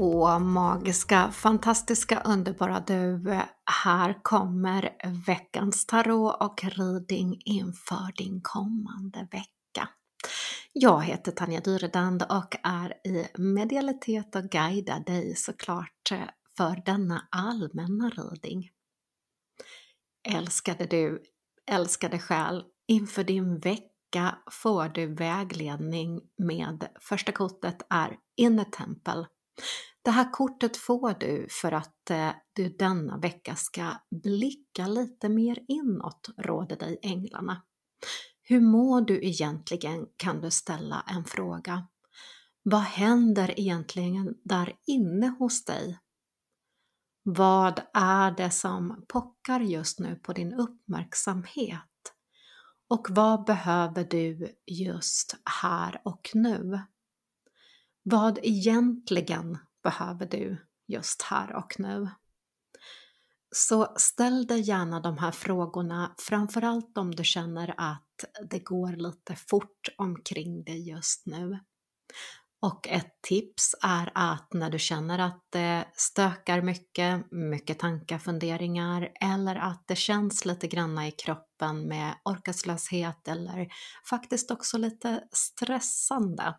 Åh, magiska, fantastiska, underbara du! Eh, här kommer veckans tarot och reading inför din kommande vecka. Jag heter Tanja Dyredand och är i medialitet och guidar dig såklart eh, för denna allmänna reading. Älskade du, älskade själ, inför din vecka får du vägledning med första kortet är Inner Temple det här kortet får du för att eh, du denna vecka ska blicka lite mer inåt, råder dig änglarna. Hur mår du egentligen, kan du ställa en fråga. Vad händer egentligen där inne hos dig? Vad är det som pockar just nu på din uppmärksamhet? Och vad behöver du just här och nu? Vad egentligen behöver du just här och nu? Så ställ dig gärna de här frågorna, framförallt om du känner att det går lite fort omkring dig just nu. Och ett tips är att när du känner att det stökar mycket, mycket tankar, funderingar eller att det känns lite granna i kroppen med orkeslöshet eller faktiskt också lite stressande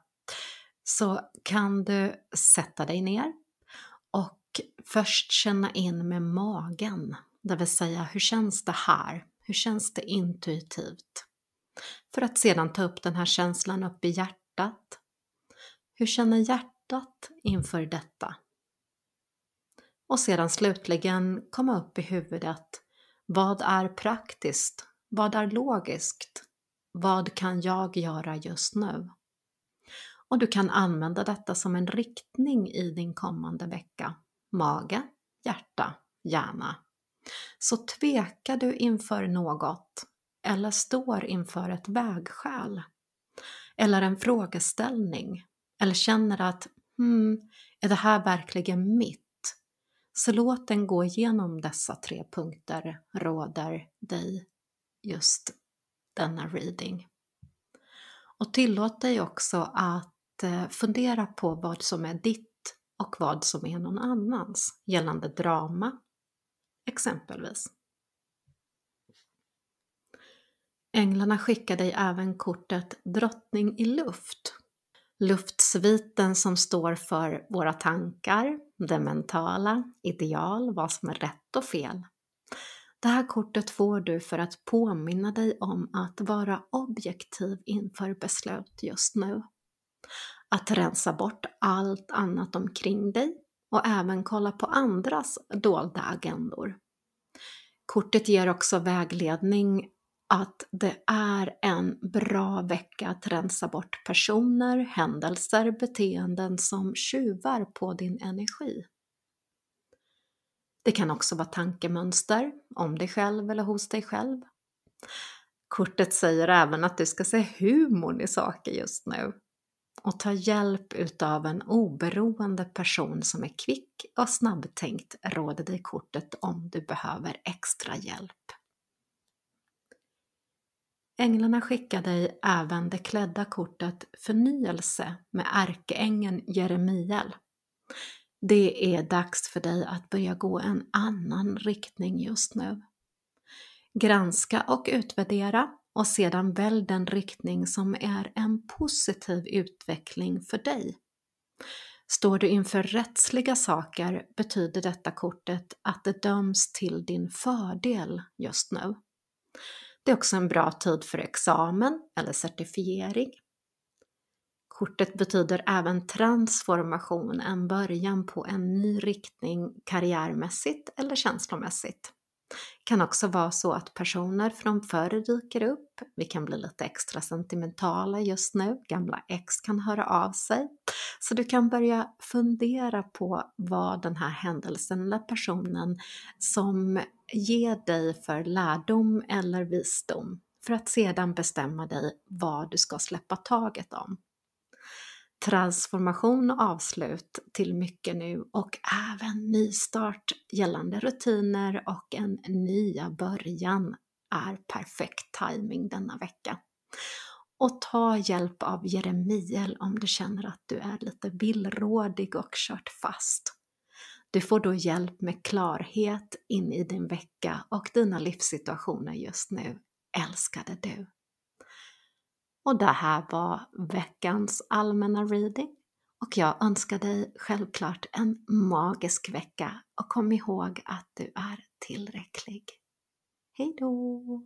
så kan du sätta dig ner och först känna in med magen, det vill säga hur känns det här? Hur känns det intuitivt? För att sedan ta upp den här känslan upp i hjärtat. Hur känner hjärtat inför detta? Och sedan slutligen komma upp i huvudet. Vad är praktiskt? Vad är logiskt? Vad kan jag göra just nu? Och du kan använda detta som en riktning i din kommande vecka. Mage, hjärta, hjärna. Så tvekar du inför något eller står inför ett vägskäl eller en frågeställning eller känner att hmm, är det här verkligen mitt? Så låt den gå igenom dessa tre punkter, råder dig just denna reading. Och tillåt dig också att Eh, fundera på vad som är ditt och vad som är någon annans gällande drama, exempelvis. Änglarna skickar dig även kortet Drottning i luft. Luftsviten som står för våra tankar, det mentala, ideal, vad som är rätt och fel. Det här kortet får du för att påminna dig om att vara objektiv inför beslut just nu att rensa bort allt annat omkring dig och även kolla på andras dolda agendor. Kortet ger också vägledning att det är en bra vecka att rensa bort personer, händelser, beteenden som tjuvar på din energi. Det kan också vara tankemönster om dig själv eller hos dig själv. Kortet säger även att du ska se humorn i saker just nu och ta hjälp utav en oberoende person som är kvick och snabbtänkt råder dig kortet om du behöver extra hjälp. Änglarna skickar dig även det klädda kortet Förnyelse med ärkeängeln Jeremiel. Det är dags för dig att börja gå en annan riktning just nu. Granska och utvärdera och sedan välj den riktning som är en positiv utveckling för dig. Står du inför rättsliga saker betyder detta kortet att det döms till din fördel just nu. Det är också en bra tid för examen eller certifiering. Kortet betyder även transformation, en början på en ny riktning karriärmässigt eller känslomässigt kan också vara så att personer från förr dyker upp. Vi kan bli lite extra sentimentala just nu. Gamla ex kan höra av sig. Så du kan börja fundera på vad den här händelsen eller personen som ger dig för lärdom eller visdom för att sedan bestämma dig vad du ska släppa taget om transformation och avslut till mycket nu och även nystart gällande rutiner och en nya början är perfekt timing denna vecka. Och ta hjälp av Jeremiel om du känner att du är lite villrådig och kört fast. Du får då hjälp med klarhet in i din vecka och dina livssituationer just nu, älskade du. Och det här var veckans allmänna reading och jag önskar dig självklart en magisk vecka och kom ihåg att du är tillräcklig. Hejdå!